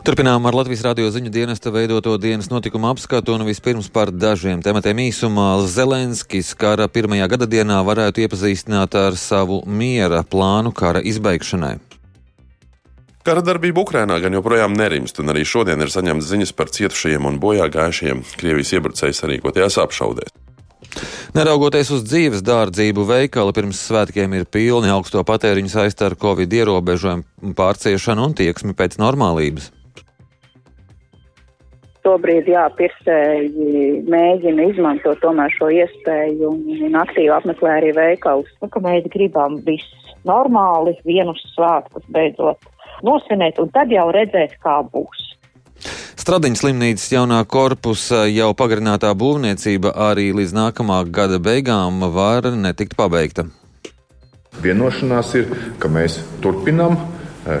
Turpinām ar Latvijas radio ziņu dienesta veidoto dienas notikumu apskatu un vispirms par dažiem tematiem īsumā. Zelenskis kara pirmajā gada dienā varētu iepazīstināt ar savu miera plānu kara izbeigšanai. Kara darbība Ukrainā gan joprojām nerimst, un arī šodien ir saņemts ziņas par cietušajiem un bojā gājušajiem Krievijas iebrucēju sarīkotajās apšaudēs. Neraugoties uz dzīves dārdzību, veikali pirms svētkiem ir pilni augsto patēriņu saistā ar covid ierobežojumu pārciešanu un tieksmi pēc normālības. Tobrīd, jā, pircēji mēģina izmantot tomēr šo iespēju un, aktīvi apmeklē arī veikalus. Nu, ka mēs gribam viss normāli, vienus svētkus beidzot nosvinēt, un tad jau redzēt, kā būs. Stradiņas slimnīcas jaunā korpusa jau pagarinātā būvniecība arī līdz nākamā gada beigām var netikt pabeigta. Vienošanās ir, ka mēs turpinām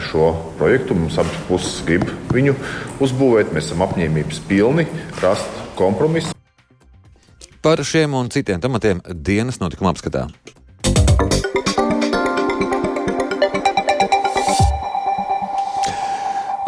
šo projektu. Mums abas puses grib viņu uzbūvēt. Mēs esam apņēmības pilni rast kompromisu. Par šiem un citiem tematiem dienas notikuma apskatā.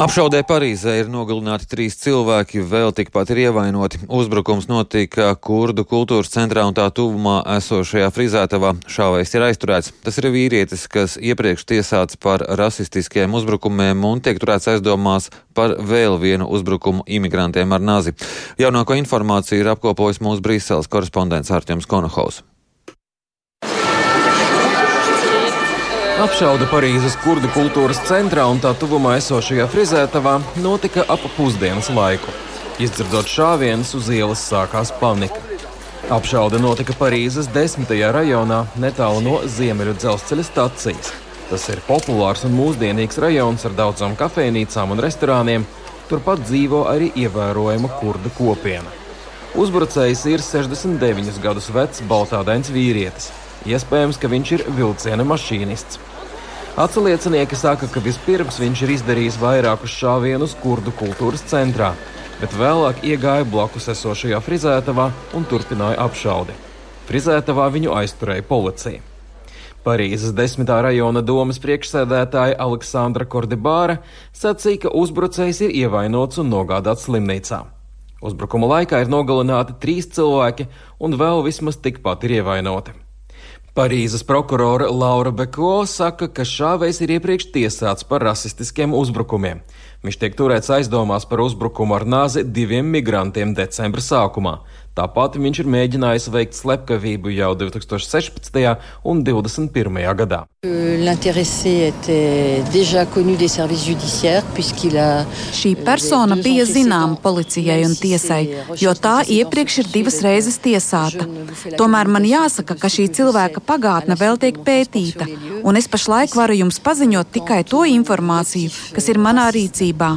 Apšaudē Parīzē ir nogalināti trīs cilvēki, vēl tikpat ir ievainoti. Uzbrukums notika kurdu kultūras centrā un tā tuvumā esošajā frizētavā. Šāvējs ir aizturēts. Tas ir vīrietis, kas iepriekš tiesāts par rasistiskiem uzbrukumiem un tiek turēts aizdomās par vēl vienu uzbrukumu imigrantiem ar nazi. Jaunāko informāciju ir apkopojis mūsu Brīseles korespondents Artjoms Konohaus. Apšauda Parīzes kurdu kultūras centrā un tā tuvumā esošajā frizētavā notika ap pusdienas laiku. Izdzirdot šāvienus, uz ielas sākās panika. Apšaude notika Parīzes desmitajā rajonā, netālu no Ziemeļu dzelzceļa stacijas. Tas ir populārs un mūsdienīgs rajons ar daudzām kafejnīcām un restorāniem. Turpat dzīvo arī ievērojama kurdu kopiena. Uzbrucējs ir 69 gadus vecs baltādains vīrietis. Iespējams, ka viņš ir vilciena mašīnists. Atsliecinieki saka, ka vispirms viņš ir izdarījis vairākus šāvienus kurdu kultūras centrā, bet vēlāk iegāja blakus esošajā frizētavā un turpināja apšaudi. Frizētavā viņu aizturēja policija. Parīzes desmitā rajona domas priekšsēdētāja Aleksandra Kordibāra sacīja, ka uzbrucējs ir ievainots un nogādāts slimnīcā. Uzbrukuma laikā ir nogalināti trīs cilvēki, un vēl vismaz tikpat ir ievainoti. Parīzes prokurore Laura Beko saka, ka šāvējs ir iepriekš tiesāts par rasistiskiem uzbrukumiem. Viņš tiek turēts aizdomās par uzbrukumu ar nāzi diviem migrantiem decembra sākumā. Tāpat viņš ir mēģinājis veikt slepkavību jau 2016. un 2021. gadā. Šī persona bija zināma policijai un tiesai, jo tā iepriekš ir divas reizes tiesāta. Tomēr man jāsaka, ka šī cilvēka pagātne vēl tiek pētīta, un es pašlaik varu jums paziņot tikai to informāciju, kas ir manā rīcībā.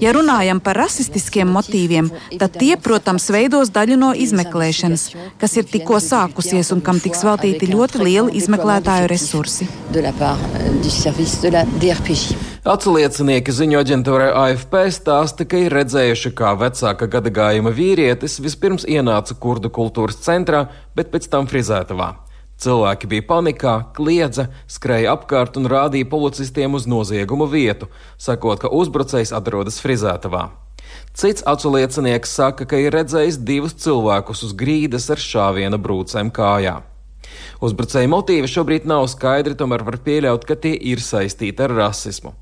Ja runājam par rasistiskiem motīviem, tad tie, protams, veidos daļu no izmeklēšanas, kas ir tikko sākusies un kam tiks veltīti ļoti lieli izmeklētāju resursi. Atsliecinieki ziņu aģentūrai AFP stāsta, ka ir redzējuši, kā vecāka gadagājuma vīrietis vispirms ienāca kurdu kultūras centrā, bet pēc tam frizētavā. Cilvēki bija panikā, kliedza, skrēja apkārt un rādīja policistiem uz noziegumu vietu, sakot, ka uzbrucējs atrodas frizētavā. Cits aculiecinieks saka, ka ir redzējis divus cilvēkus uz grīdas ar šāviena brūcēm kājā. Uzbrucēja motīvi šobrīd nav skaidri, tomēr var pieļaut, ka tie ir saistīti ar rasismu.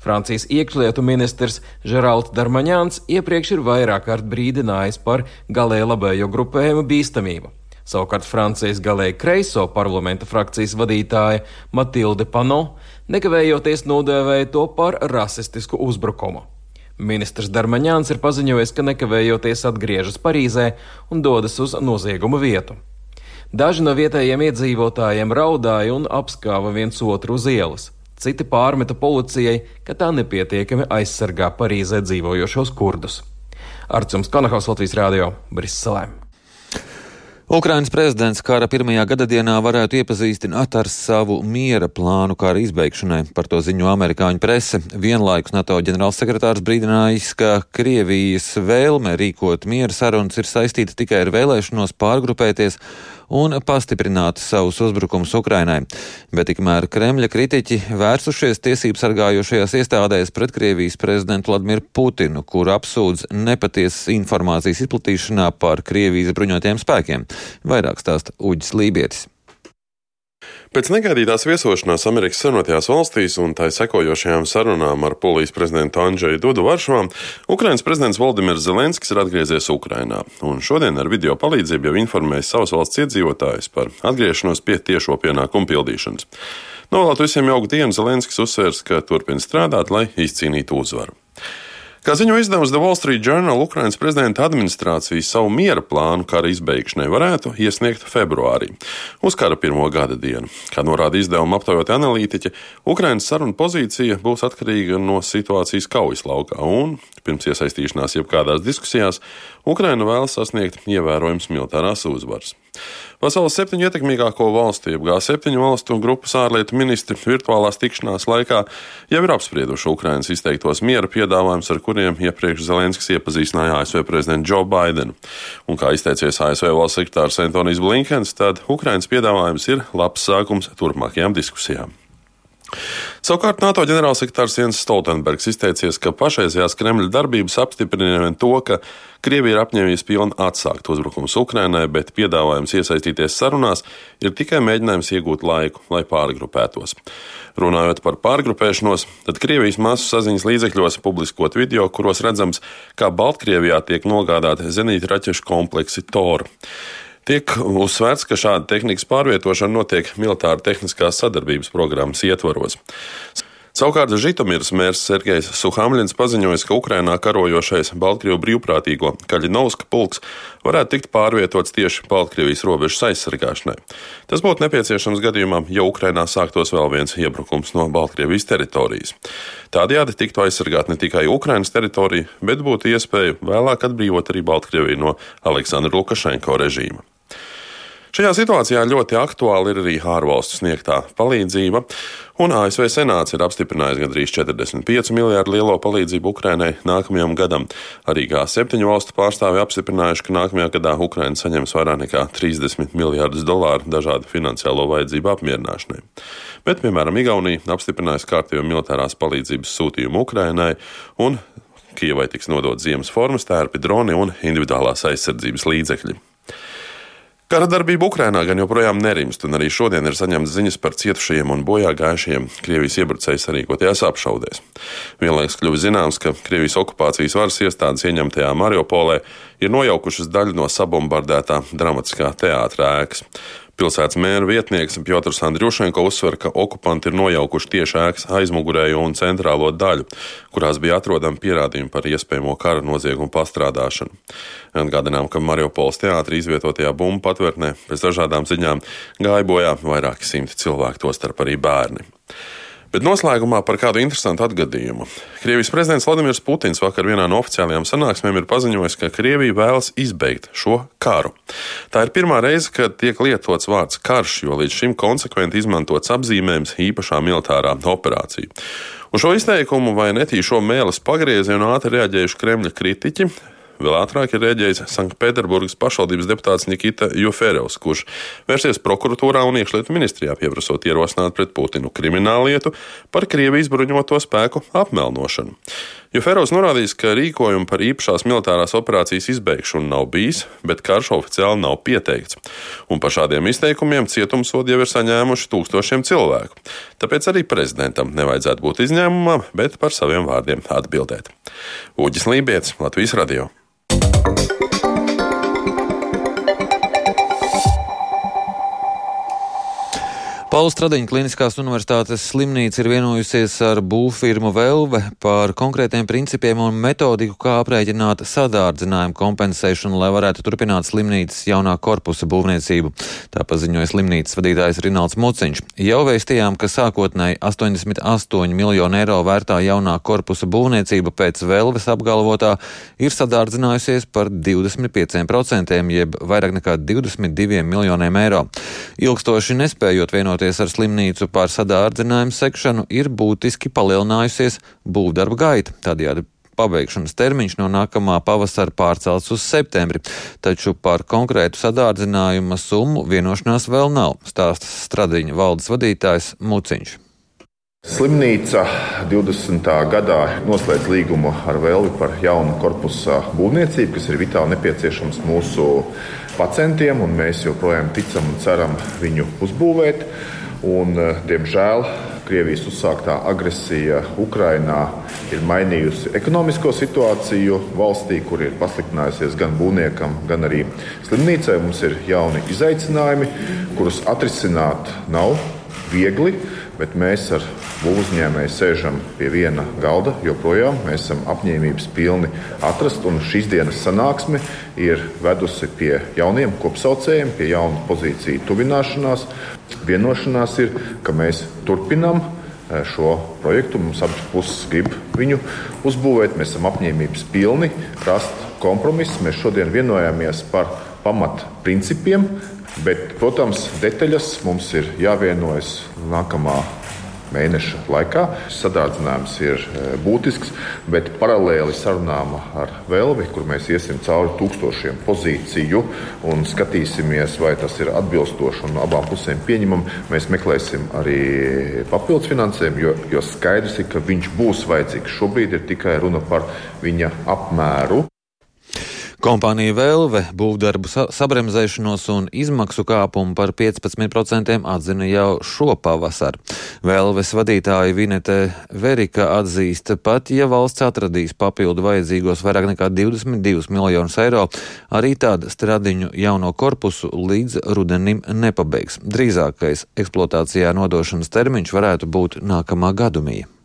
Francijas iekšlietu ministrs Žeralds Darmaņāns iepriekš ir vairāk kārt brīdinājis par galēji labējo grupējumu bīstamību. Savukārt Francijas galēji kreiso parlamenta frakcijas vadītāja Matilde Pano nekavējoties nodēvēja to par rasistisku uzbrukumu. Ministrs Darmaņāns ir paziņojis, ka nekavējoties atgriežas Parīzē un dodas uz noziegumu vietu. Daži no vietējiem iedzīvotājiem raudāja un apskāva viens otru uz ielas. Citi pārmeta policijai, ka tā nepietiekami aizsargā Parīzē dzīvojošos kurdus. Arcums Kanahaus Latvijas Rādio Briselē. Ukrainas prezidents kara pirmajā gadadienā varētu iepazīstināt ar savu miera plānu kara izbeigšanai. Par to ziņo amerikāņu prese. Vienlaikus NATO ģenerālsekretārs brīdinājis, ka Krievijas vēlme rīkot miera sarunas ir saistīta tikai ar vēlēšanos pārgrupēties un pastiprinātu savus uzbrukumus Ukrainai. Bet tikmēr Kremļa kritiķi vērsušies tiesību sargājošajās iestādēs pret Krievijas prezidentu Vladimiru Putinu, kur apsūdz nepatiesas informācijas izplatīšanā par Krievijas bruņotajiem spēkiem. Vairāk stāsta Uģis Lībietis. Pēc negaidītās viesošanās Amerikas Savienotajās valstīs un tai sekojošajām sarunām ar polijas prezidentu Andžeju Dudu Varšavā, Ukrainas prezidents Valdimirs Zelenskis ir atgriezies Ukrainā. Un šodien ar video palīdzību jau informējis savas valsts iedzīvotājus par atgriešanos pie tiešo pienākumu pildīšanas. Novēlēt visiem jauku dienu, Zelenskis uzsvērs, ka turpina strādāt, lai izcīnītu uzvaru. Kā ziņo izdevums The Wall Street Journal, Ukrainas prezidenta administrācija savu miera plānu kara izbeigšanai varētu iesniegt februārī, uz kara pirmo gada dienu. Kā norāda izdevuma aptaujot analītiķi, Ukrainas saruna pozīcija būs atkarīga no situācijas kaujas laukā, un pirms iesaistīšanās jebkādās diskusijās Ukraina vēlas sasniegt ievērojams militārās uzvaras. Pasaules septiņu ietekmīgāko valstu, jeb G7 valstu grupas ārlietu ministri virtuālās tikšanās laikā jau ir apsprieduši Ukrainas izteiktos miera piedāvājumus, ar kuriem iepriekš Zelenskis iepazīstināja ASV prezidentu Joe Bidenu. Un kā izteicies ASV valsts sekretārs Antonijs Blinkens, tad Ukrainas piedāvājums ir labs sākums turpmākajām diskusijām. Savukārt NATO ģenerālsekretārs Jens Stoltenbergs izteicies, ka pašreizējās Kremļa darbības apstiprina vien to, ka Krievija ir apņēmies pilni atsākt uzbrukumus Ukrainai, bet piedāvājums iesaistīties sarunās ir tikai mēģinājums iegūt laiku, lai pārgrupētos. Runājot par pārgrupēšanos, tad Krievijas masu saziņas līdzekļos publiskot video, kuros redzams, kā Baltkrievijā tiek nogādāti zenīta raķešu kompleksi Tor. Tiek uzsvērts, ka šāda tehnikas pārvietošana notiek militāra tehniskās sadarbības programmas ietvaros. Savukārt Žitomirs mērs Sergejs Suhamļins paziņoja, ka Ukrainā karojošais Baltkrievu brīvprātīgo Kaļinovska pulks varētu tikt pārvietots tieši Baltkrievijas robežas aizsargāšanai. Tas būtu nepieciešams gadījumā, ja Ukrainā sāktos vēl viens iebrukums no Baltkrievijas teritorijas. Tādējādi tiktu aizsargāt ne tikai Ukrainas teritorija, bet būtu iespēja vēlāk atbrīvot arī Baltkrieviju no Aleksandra Lukašenko režīma. Šajā situācijā ļoti aktuāli ir arī ārvalstu sniegtā palīdzība, un ASV Senāts ir apstiprinājis gandrīz 45 miljārdu lielo palīdzību Ukrainai nākamajam gadam. Arī G7 valstu pārstāvi apstiprinājuši, ka nākamajā gadā Ukraina saņems vairāk nekā 30 miljārdus dolāru dažādu finansiālo vajadzību apmierināšanai. Bet, piemēram, Igaunija apstiprinājusi kārtējo militārās palīdzības sūtījumu Ukrainai un Kievai tiks nodot ziemas formas, tērpi, droni un individuālās aizsardzības līdzekļi. Kara darbība Ukrainā gan joprojām nerimst, un arī šodien ir saņemts ziņas par cietušajiem un bojā gājušajiem Krievijas iebrucēju sarīkotajās apšaudēs. Vienlaikus kļuva zināms, ka Krievijas okupācijas varas iestādes ieņemtajā Mariupolē ir nojaukušas daļu no sabombardētā dramatiskā teātra ēkas. Pilsētas mēra vietnieks Piotrs Andriušenko uzsver, ka okupanti ir nojaukuši tieši ēkas aizmugurējo un centrālo daļu, kurās bija atrodami pierādījumi par iespējamo kara noziegumu pastrādāšanu. Atgādinām, ka Mariupols teātrī izvietotajā bumbu patvērtnē pēc dažādām ziņām gāja bojā vairāki simti cilvēku, tostarp arī bērni. Bet noslēgumā par kādu interesantu atgadījumu. Krievijas prezidents Vladimirs Putins vakar vienā no oficiālajām sanāksmēm ir paziņojis, ka Krievija vēlas izbeigt šo karu. Tā ir pirmā reize, kad tiek lietots vārds karš, jo līdz šim konsekventi izmantots apzīmējums īpašā militārā operācija. Uz šo izteikumu vai netīšo mēlis pagriezienu ātri reaģējuši Kremļa kritiķi, Vēl ātrāk ir rēģējis Sanktpēterburgas pašvaldības deputāts Nikita Joferevs, kurš vērsies prokuratūrā un iekšlietu ministrijā pieprasot ierosināt pret Putinu kriminālu lietu par Krievijas bruņoto spēku apmelnošanu. Jo Ferovs norādījis, ka rīkojumu par īpašās militārās operācijas izbeigšanu nav bijis, bet karš oficiāli nav pieteikts. Un par šādiem izteikumiem cietumsodi jau ir saņēmuši tūkstošiem cilvēku. Tāpēc arī prezidentam nevajadzētu būt izņēmumam, bet par saviem vārdiem atbildēt. Uģis Lībijams, Latvijas Radio. Pauli Stradiņa Kliniskās universitātes slimnīca ir vienojusies ar būvfirmu Velve par konkrētiem principiem un metodiku, kā aprēķināt sadārdzinājumu kompensēšanu, lai varētu turpināt slimnīcas jaunā korpusa būvniecību. Tā paziņoja slimnīcas vadītājs Rinalds Muciņš. Jau vēstījām, ka sākotnēji 88 miljonu eiro vērtā jaunā korpusa būvniecība pēc Velves apgalvotā ir sadārdzinājusies par 25%, jeb vairāk nekā 22 miljoniem eiro. Ilgstoši nespējot vienot vienoties ar slimnīcu par sadārdzinājumu sekšanu, ir būtiski palielinājusies būvdarba gaita. Tādējādi pabeigšanas termiņš no nākamā pavasara pārcelts uz septembri, taču par konkrētu sadārdzinājuma summu vienošanās vēl nav, stāsta Stradiņa valdes vadītājs Muciņš. Slimnīca 20. gadā noslēdz līgumu ar Vēlvi par jaunu korpusa būvniecību, kas ir vitāli nepieciešams mūsu pacientiem, un mēs joprojām ticam un ceram viņu uzbūvēt. Un, eh, diemžēl Krievijas uzsāktā agresija Ukrainā ir mainījusi ekonomisko situāciju valstī, kur ir pasliktinājusies gan būvniekam, gan arī slimnīcai. Mums ir jauni izaicinājumi, kurus atrisināt nav viegli bet mēs ar uzņēmēju sēžam pie viena galda joprojām. Mēs esam apņēmības pilni atrast, un šīs dienas sanāksme ir vedusi pie jauniem kopsaucējiem, pie jaunu pozīciju tuvināšanās. Vienošanās ir, ka mēs turpinām eh, šo projektu. Mums abas puses grib viņu uzbūvēt. Mēs esam apņēmības pilni rast kompromisu. Mēs šodien vienojāmies par pamatprincipiem, Bet, protams, detaļas mums ir jāvienojas nākamā mēneša laikā. Sadārdzinājums ir e, būtisks, bet paralēli sarunām ar Velvi, kur mēs iesim cauri tūkstošiem pozīciju un skatīsimies, vai tas ir atbilstoši un abām pusēm pieņemam, mēs meklēsim arī papildus finansējumu, jo, jo skaidrs ir, ka viņš būs vajadzīgs. Šobrīd ir tikai runa par viņa apmēru. Kompānija Velve būvdarbu sabremzēšanos un izmaksu kāpumu par 15% atzina jau šo pavasaru. Velves vadītāja Vinete Verika atzīst, pat ja valsts atradīs papildu vajadzīgos vairāk nekā 22 miljonus eiro, arī tāda stradiņu jauno korpusu līdz rudenim nepabeigs. Drīzākais eksploatācijā nodošanas termiņš varētu būt nākamā gadumija.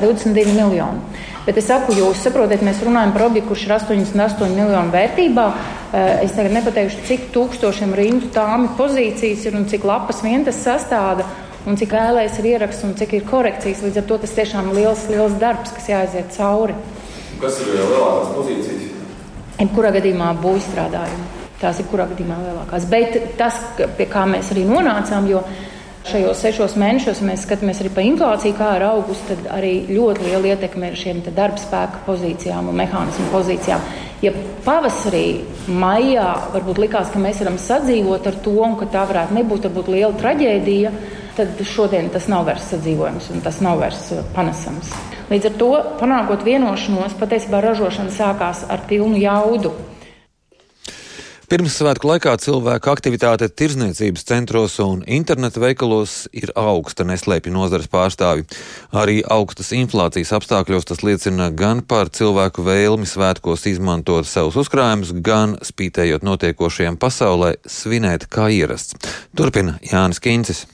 22 miljoni. Bet es saku, jūs saprotat, mēs runājam par objektu, kurš ir 88 miljonu vērtībā. Eh, es tagad nepateikšu, cik tūkstošiem rindu tāmi pozīcijas ir un cik lapas vien tas sastāda. Un cik ēlēs ir ieraksts un cik ir korekcijas. Līdz ar to tas tiešām ir liels, liels darbs, kas jāaiziet cauri. Kas ir lielākās pozīcijas? Jebkurā gadījumā būs strādājumi. Tās ir kurā gadījumā lielākās. Bet tas, pie kā mēs arī nonācām, jo Šajos sešos mēnešos, ja mēs skatāmies arī pa inflāciju, kā ir augusi, tad arī ļoti liela ietekme ir šiem darba spēka pozīcijām un mehānismu pozīcijām. Ja pavasarī, maijā varbūt likās, ka mēs varam sadzīvot ar to un ka tā varētu nebūt varbūt, liela traģēdija, tad šodien tas nav vairs sadzīvojams un tas nav vairs uh, panesams. Līdz ar to, panākot vienošanos, patiesībā ražošana sākās ar pilnu jaudu. Pirmsvētku laikā cilvēku aktivitāte tirzniecības centros un internetu veikalos ir augsta, neslēpj nozares pārstāvi. Arī augstas inflācijas apstākļos tas liecina gan par cilvēku vēlmi svētkos izmantot savus uzkrājumus, gan spītējot notiekošajiem pasaulē svinēt kā ierasts. Turpina Jānis Kīncis.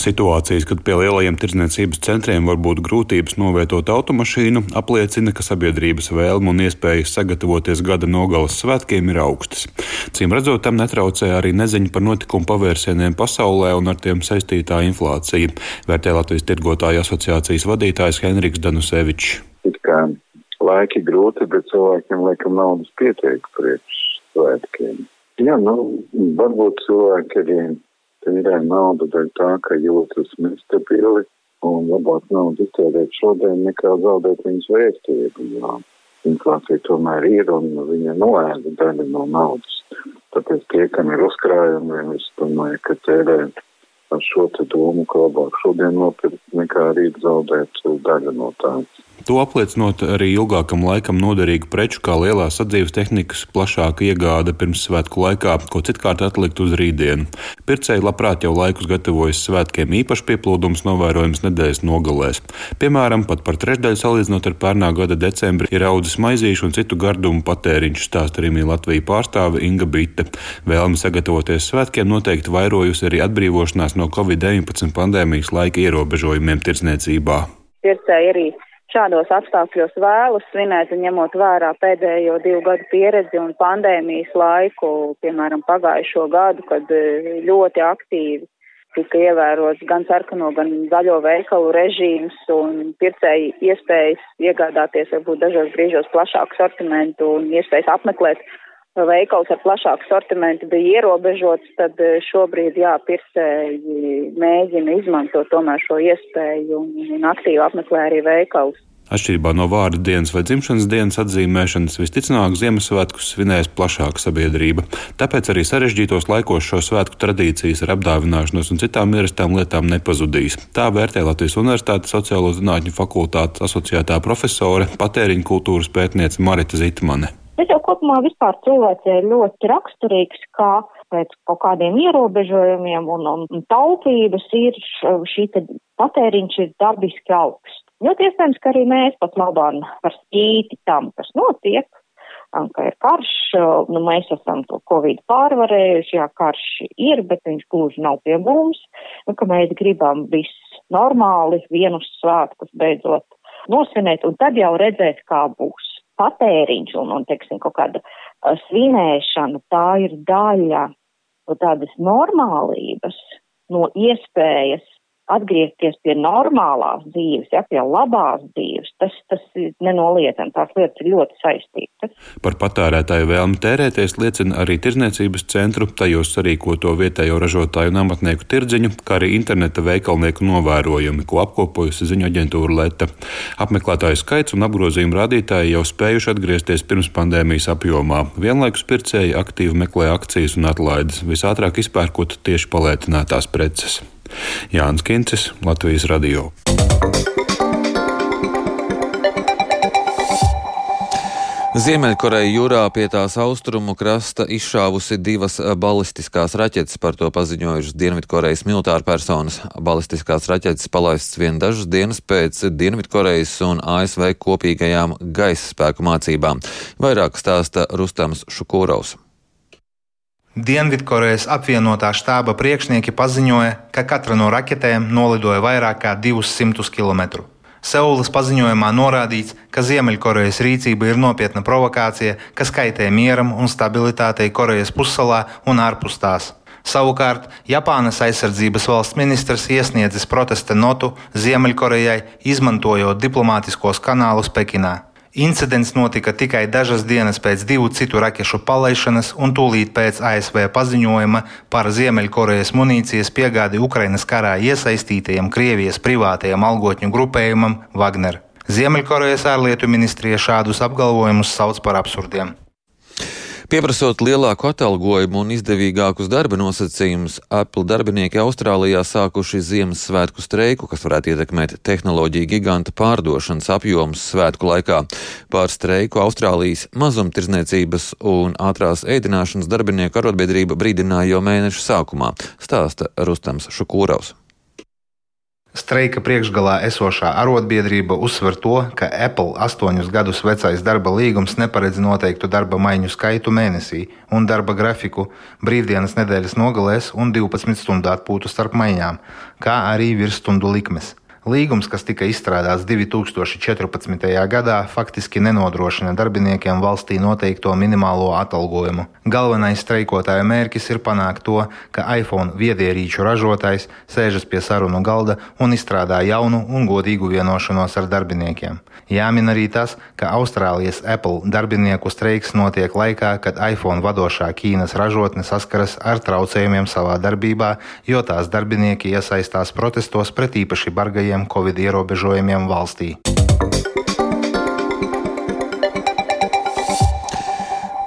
Situācijas, kad pie lielajiem tirdzniecības centriem var būt grūtības novietot automašīnu, apliecina, ka sabiedrības vēlme un iespējas sagatavoties gada nogales svētkiem ir augstas. Cīm redzot, tam netraucē arī neziņa par notikumu pavērsieniem pasaulē un ar tiem saistītā inflācija, vērtē Latvijas tirgotāju asociācijas vadītājs Henriks Danusevičs. Laiki grūti, bet cilvēkiem laikam naudas pietiek priekš svētkiem. Jā, nu, varbūt cilvēki arī tērē naudu dēļ tā, ka jūtas nestabili un labāk naudu iztērēt šodien nekā zaudēt viņas vērtību. Jā. Inflācija tomēr ir un viņa noēda daļu no naudas. Tāpēc tie, kam ir uzkrājumi, es domāju, ka tērēt ar šo domu, ka labāk šodien nopirkt nekā rīt zaudēt daļu no tādas. To apliecinot arī ilgākam laikam noderīgu preču, kā lielās sadzīves tehnikas plašāka iegāde pirms svētku laikā, ko citkārt atlikt uz rītdienu. Pircēji labprāt jau laikus gatavojas svētkiem, īpaši pieplūdums novērojams nedēļas nogalēs. Piemēram, pat par trešdaļu salīdzinot ar pērnā gada decembri ir audzis maizīšu un citu gardumu patēriņš, stāsta arī Latvijas pārstāve Inga Brita. Vēlme sagatavoties svētkiem noteikti vairojusi arī atbrīvošanās no Covid-19 pandēmijas laika ierobežojumiem tirdzniecībā. Pircēji arī šādos apstākļos vēlas svinēt, ņemot vērā pēdējo divu gadu pieredzi un pandēmijas laiku, piemēram, pagājušo gadu, kad e, ļoti aktīvi tika ievērots gan sarkano, gan zaļo veikalu režīms un pircēji iespējas iegādāties varbūt dažos brīžos plašāku sortimentu un iespējas apmeklēt veikals ar plašāku sortimentu bija ierobežots, tad eh, šobrīd, jā, pircēji mēģina izmantot tomēr šo iespēju un, aktīvi apmeklē arī veikalus. Atšķirībā no vārda dienas vai dzimšanas dienas atzīmēšanas, visticamāk, Ziemassvētkus svinēs plašāka sabiedrība. Tāpēc arī sarežģītos laikos šo svētku tradīcijas ar apdāvināšanos un citām ierastām lietām nepazudīs. Tā vērtē Latvijas Universitātes sociālo zinātņu fakultātes asociētā profesore, patēriņa kultūras pētniece Marita Zitmane. Tas jau kopumā vispār cilvēcei ir ļoti raksturīgs, kā pēc kaut kādiem ierobežojumiem un, un taupības ir šī patēriņš ir dabiski augsts. Ļoti iespējams, ka arī mēs pat labāk par spīti tam, kas notiek, ka ir karš, nu mēs esam to Covid pārvarējuši, jā, karš ir, bet viņš gluži nav pie mums, nu, ka mēs gribam viss normāli, vienus svētkus beidzot nosvinēt, un tad jau redzēt, kā būs patēriņš un, un teiksim, kaut kāda svinēšana, tā ir daļa no tādas normālības, no iespējas atgriezties pie normālās dzīves, ja, pie labās dzīves, tas, tas nenoliedzami. Tās lietas ir ļoti saistītas. Par patērētāju vēlmi tērēties liecina arī tirzniecības centru, tajos sarīkoto vietējo ražotāju un amatnieku tirdziņu, kā arī interneta veikalnieku novērojumi, ko apkopojusi ziņu aģentūra Leta. Apmeklētāju skaits un apgrozījuma rādītāji jau spējuši atgriezties pirms pandēmijas apjomā. Vienlaikus pircēji aktīvi meklē akcijas un atlaides, visātrāk izpērkot tieši palētinātās preces. Jānis Kincis, Latvijas Radio. Ziemeļkoreja jūrā pie tās austrumu krasta izšāvusi divas balistiskās raķetes, par to paziņojušas Dienvidkorejas militāra personas. Balistiskās raķetes palaistas vien dažas dienas pēc Dienvidkorejas un ASV kopīgajām gaisa spēku mācībām. Vairāk stāsta Rustams Šukūraus. Dienvidkorejas apvienotā štāba priekšnieki paziņoja, ka katra no raķetēm nolidoja vairāk kā 200 km. Seulas paziņojumā norādīts, ka Ziemeļkorejas rīcība ir nopietna provokācija, kas kaitē mieram un stabilitātei Korejas pussalā un ārpus tās. Savukārt Japānas aizsardzības valsts ministrs iesniedzis protesta notu Ziemeļkorejai, izmantojot diplomātiskos kanālus Pekinā. Incidents notika tikai dažas dienas pēc divu citu rakešu palaišanas un tūlīt pēc ASV paziņojuma par Ziemeļkorejas munīcijas piegādi Ukrainas karā iesaistītajam Krievijas privātajam algotņu grupējumam Wagner. Ziemeļkorejas ārlietu ministrija šādus apgalvojumus sauc par absurdiem. Pieprasot lielāku atalgojumu un izdevīgākus darba nosacījumus, Apple darbinieki Austrālijā sākuši Ziemassvētku streiku, kas varētu ietekmēt tehnoloģiju giganta pārdošanas apjomus svētku laikā. Pār streiku Austrālijas mazumtirdzniecības un ātrās ēdināšanas darbinieku arotbiedrība brīdināja jau mēneša sākumā, stāsta Rustams Šukūraus. Streika priekšgalā esošā arotbiedrība uzsver to, ka Apple astoņus gadus vecais darba līgums neparedz noteiktu darba maiņu skaitu mēnesī un darba grafiku brīvdienas nedēļas nogalēs un 12 stundu atpūtu starp maiņām, kā arī virsstundu likmes. Līgums, kas tika izstrādāts 2014. gadā, faktiski nenodrošina darbiniekiem valstī noteikto minimālo atalgojumu. Galvenais streikotāja mērķis ir panākt to, ka iPhone viedierīču ražotājs sēžas pie sarunu galda un izstrādā jaunu un godīgu vienošanos ar darbiniekiem. Jāmin arī tas, ka Austrālijas Apple darbinieku streiks notiek laikā, kad iPhone vadošā Ķīnas ražotne saskaras ar traucējumiem savā darbībā, jo tās darbinieki iesaistās protestos pret īpaši bargajiem smagajiem covid ierobežojumiem valstī.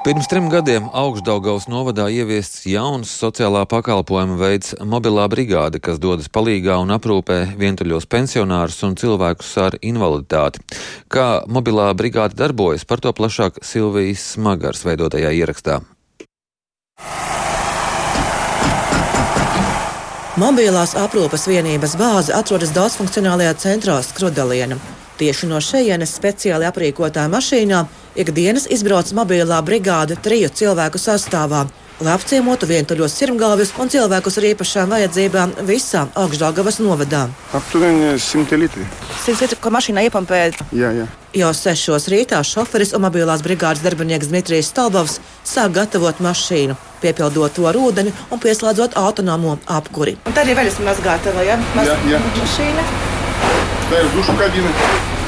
Pirms trim gadiem Augstdaugavas novadā ieviests jauns sociālā pakalpojuma veids - mobilā brigāde, kas dodas palīgā un aprūpē vientuļos pensionārus un cilvēkus ar invaliditāti. Kā mobilā brigāde darbojas, par to plašāk Silvijas Smagars veidotajā ierakstā. Mobilās aprūpes vienības bāze atrodas daudzfunkcionālajā centrā Skrudalienam. Tieši no šejienes speciāli aprīkotā mašīnā ikdienas izbrauc mobilā brigāde triju cilvēku sastāvā lai apciemotu vientuļos sirmgalvis un cilvēkus ar īpašām vajadzībām visā augšdaļgavas novadā. Aptuveni 100 litri. 100 litri, ko mašīnā iepumpē? Jā, jā. Jau sešos rītā šoferis un mobilās brigādes darbinieks Dmitrijs Stalbovs sāk gatavot mašīnu, piepildot to ar ūdeni un pieslēdzot autonomo apkuri. Un tad ir vēl esmu mazgātava, ja? Maz jā, jā. mašīna. Tā ir dušu kabīne.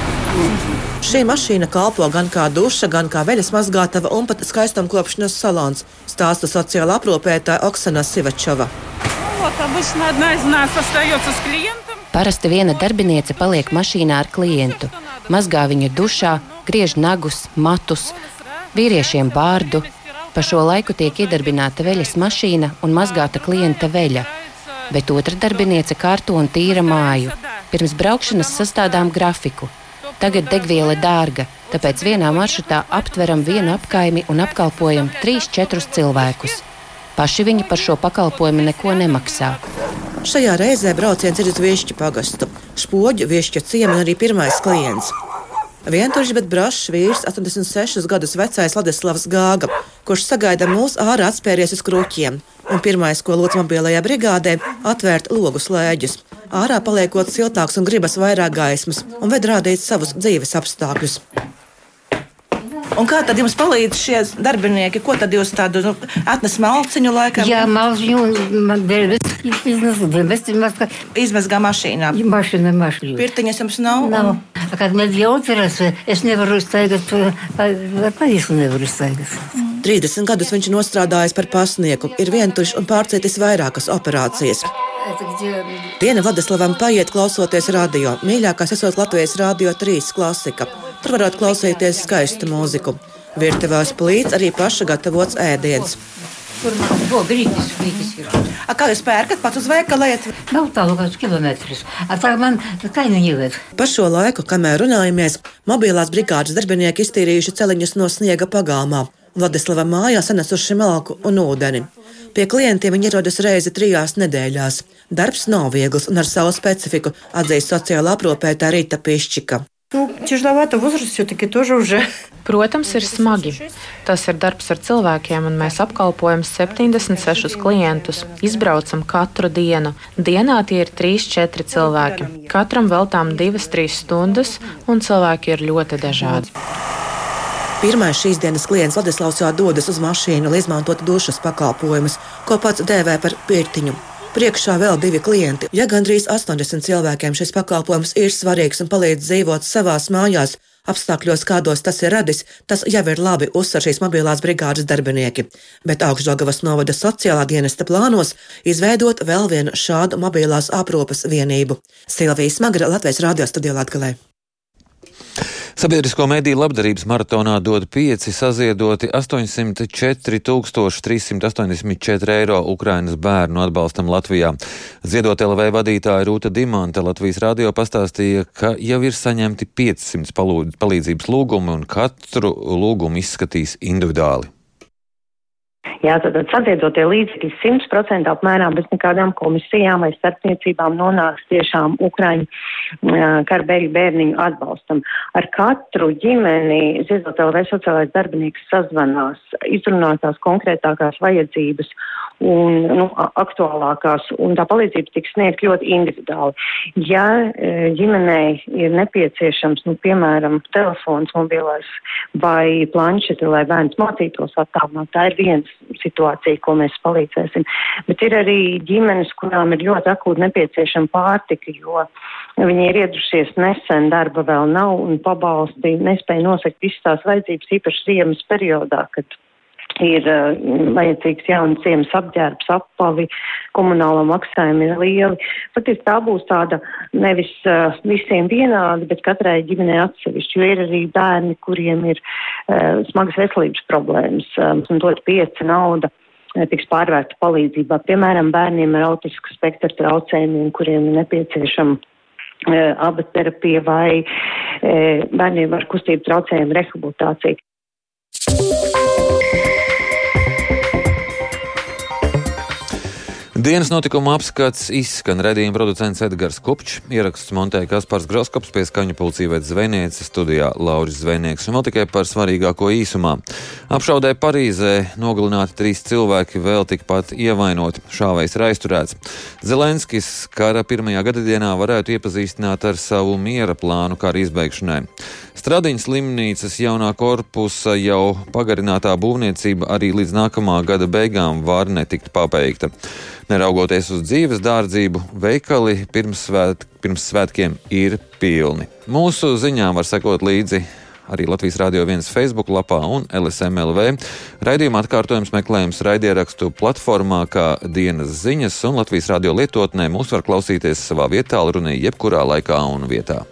Šī mašīna kalpo gan kā duša, gan kā veļas mazgātava un pat skaistumkopšanas salons, stāsta sociāla aprūpētāja Oksana Sivačova. Parasti viena darbiniece paliek mašīnā ar klientu. mazgā viņu dušā, griež nagus, matus, vīriešiem bārdu. Pa šo laiku tiek iedarbināta veļas mašīna un mazgāta klienta veļa, bet otra darbiniece kārto un tīra māju. Pirms braukšanas sastādām grafiku. Tagad degviela dārga, tāpēc vienā maršrutā aptveram vienu apkaimi un apkalpojam 3-4 cilvēkus. Paši viņi par šo pakalpojumu neko nemaksā. Šajā reizē brauciens ir uz Viešķu pagastu. Spoģu Viešķu ciemata arī pirmais klients. Vientuļš, bet brašs vīrs, 86 gadus vecais Ladislavs Gāga, kurš sagaida mūs ārā atspēries uz kruķiem. Un pirmais, ko lūdz mobilajā brigādē, atvērt logu slēģus. Ārā paliekot siltāks un gribas vairāk gaismas un ved rādīt savus dzīves apstākļus. Un kā tad jums palīdz šie darbinieki? Ko tad jūs tādu nu, atnes malciņu laikam? Jā, malciņu man bezmazga. Izmazgā mašīnā. Mašīna, mašīna. Pirtiņas jums nav? Nav. Un... Kad man jautras, es nevaru staigāt, ar pavismu nevaru staigāt. 30 gadus viņš nostrādājis par pasnieku, ir vientuļš un pārcietis vairākas operācijas. Diena Vladislavam paiet klausoties radio. Mīļākais esot Latvijas Rādio 3 klasika. Tur varat klausīties skaistu mūziku. Virtuvēs plīts arī paša gatavots ēdiens. Tur jau grītis, grītis ir. A, kā jūs pērkat pats uz veikalu? Nav tālu kāds kilometrs. A, tā man kainu ņivet. Pa šo laiku, kamēr runājamies, mobilās brigādes darbinieki iztīrījuši celiņus no sniega pagalmā. Vladislava mājā sanesuši malku un ūdeni. Pie klientiem viņi ierodas reizi trijās nedēļās. Darbs nav viegls un ar savu specifiku, atzīst sociāla aprūpētā Rīta Pišķika. Nu, тяжеловато возраст все-таки тоже уже. Protams, ir smagi. Tas ir darbs ar cilvēkiem, un mēs apkalpojam 76 klientus. Izbraucam katru dienu. Dienā tie ir 3-4 cilvēki. Katram veltām 2-3 stundas, un cilvēki ir ļoti dažādi. Pirmais šīs dienas klients Ladislavs jau dodas uz mašīnu, lai izmantotu dušas pakalpojumus, ko pats dēvē par pirtiņu. Priekšā vēl divi klienti. Ja gandrīz 80 cilvēkiem šis pakalpojums ir svarīgs un palīdz dzīvot savās mājās, apstākļos, kādos tas ir radis, tas jau ir labi uzsver šīs mobilās brigādes darbinieki. Bet Augstdagavas novada sociālā dienesta plānos izveidot vēl vienu šādu mobilās aprūpas vienību. Silvija Smagra Latvijas radio studijā Latgalē. Sabiedrisko mediju labdarības maratonā dod 5 saziedoti 804 384 eiro Ukrainas bērnu atbalstam Latvijā. Ziedot LV vadītāja Rūta Dimanta Latvijas radio pastāstīja, ka jau ir saņemti 500 palīdzības lūgumi un katru lūgumu izskatīs individuāli. Jā, tad saziedotie līdzekļi 100% apmēram bez nekādām komisijām vai starpniecībām nonāks tiešām Ukraiņu karbēļu bērniņu atbalstam. Ar katru ģimeni ziedot LV sociālais darbinieks sazvanās, izrunā tās konkrētākās vajadzības un nu, aktuālākās, un tā palīdzība tiks sniegt ļoti individuāli. Ja ģimenei ir nepieciešams, nu, piemēram, telefons mobilais vai planšeti, lai bērns mācītos attālināt, tā ir viens situācija, ko mēs palīdzēsim. Bet ir arī ģimenes, kurām ir ļoti akūti nepieciešama pārtika, jo viņi ir iedušies nesen, darba vēl nav un pabalsti nespēja nosakt visas tās vajadzības, īpaši ziemas periodā, kad ir uh, vajadzīgs jauns ciemas apģērbs, apavi, komunālo maksājumi ir lieli. Faktiski tā būs tāda nevis uh, visiem vienāda, bet katrai ģimenei atsevišķi, jo ir arī bērni, kuriem ir uh, smagas veselības problēmas, um, un dot pieci nauda tiks pārvērta palīdzībā. Piemēram, bērniem ar autisku spektra traucējumiem, kuriem ir nepieciešama aba terapija vai bērniem ar kustību traucējumu rehabilitācija. Dienas notikuma apskats izskan redzījuma producents Edgars Kupčs, ieraksts montēja Kaspars Groskops, pie skaņu pulcī veids zvejniece studijā Lauris Zvejnieks un vēl tikai par svarīgāko īsumā. Apšaudē Parīzē nogalināti trīs cilvēki, vēl tikpat ievainoti. Šāvējs ir aizturēts. Zelenskis kara pirmajā gadadienā varētu iepazīstināt ar savu miera plānu kara izbeigšanai. Stradiņas slimnīcas jaunā korpusa jau pagarinātā būvniecība arī līdz nākamā gada beigām var netikt pabeigta. Neraugoties uz dzīves dārdzību, veikali pirms, svēt, pirms svētkiem ir pilni. Mūsu ziņām var sekot līdzi arī Latvijas Rādio 1 Facebook lapā un LSMLV. Raidījuma atkārtojums meklējums raidierakstu platformā kā dienas ziņas un Latvijas Rādio lietotnē mūs var klausīties savā vietā, runī jebkurā laikā un vietā.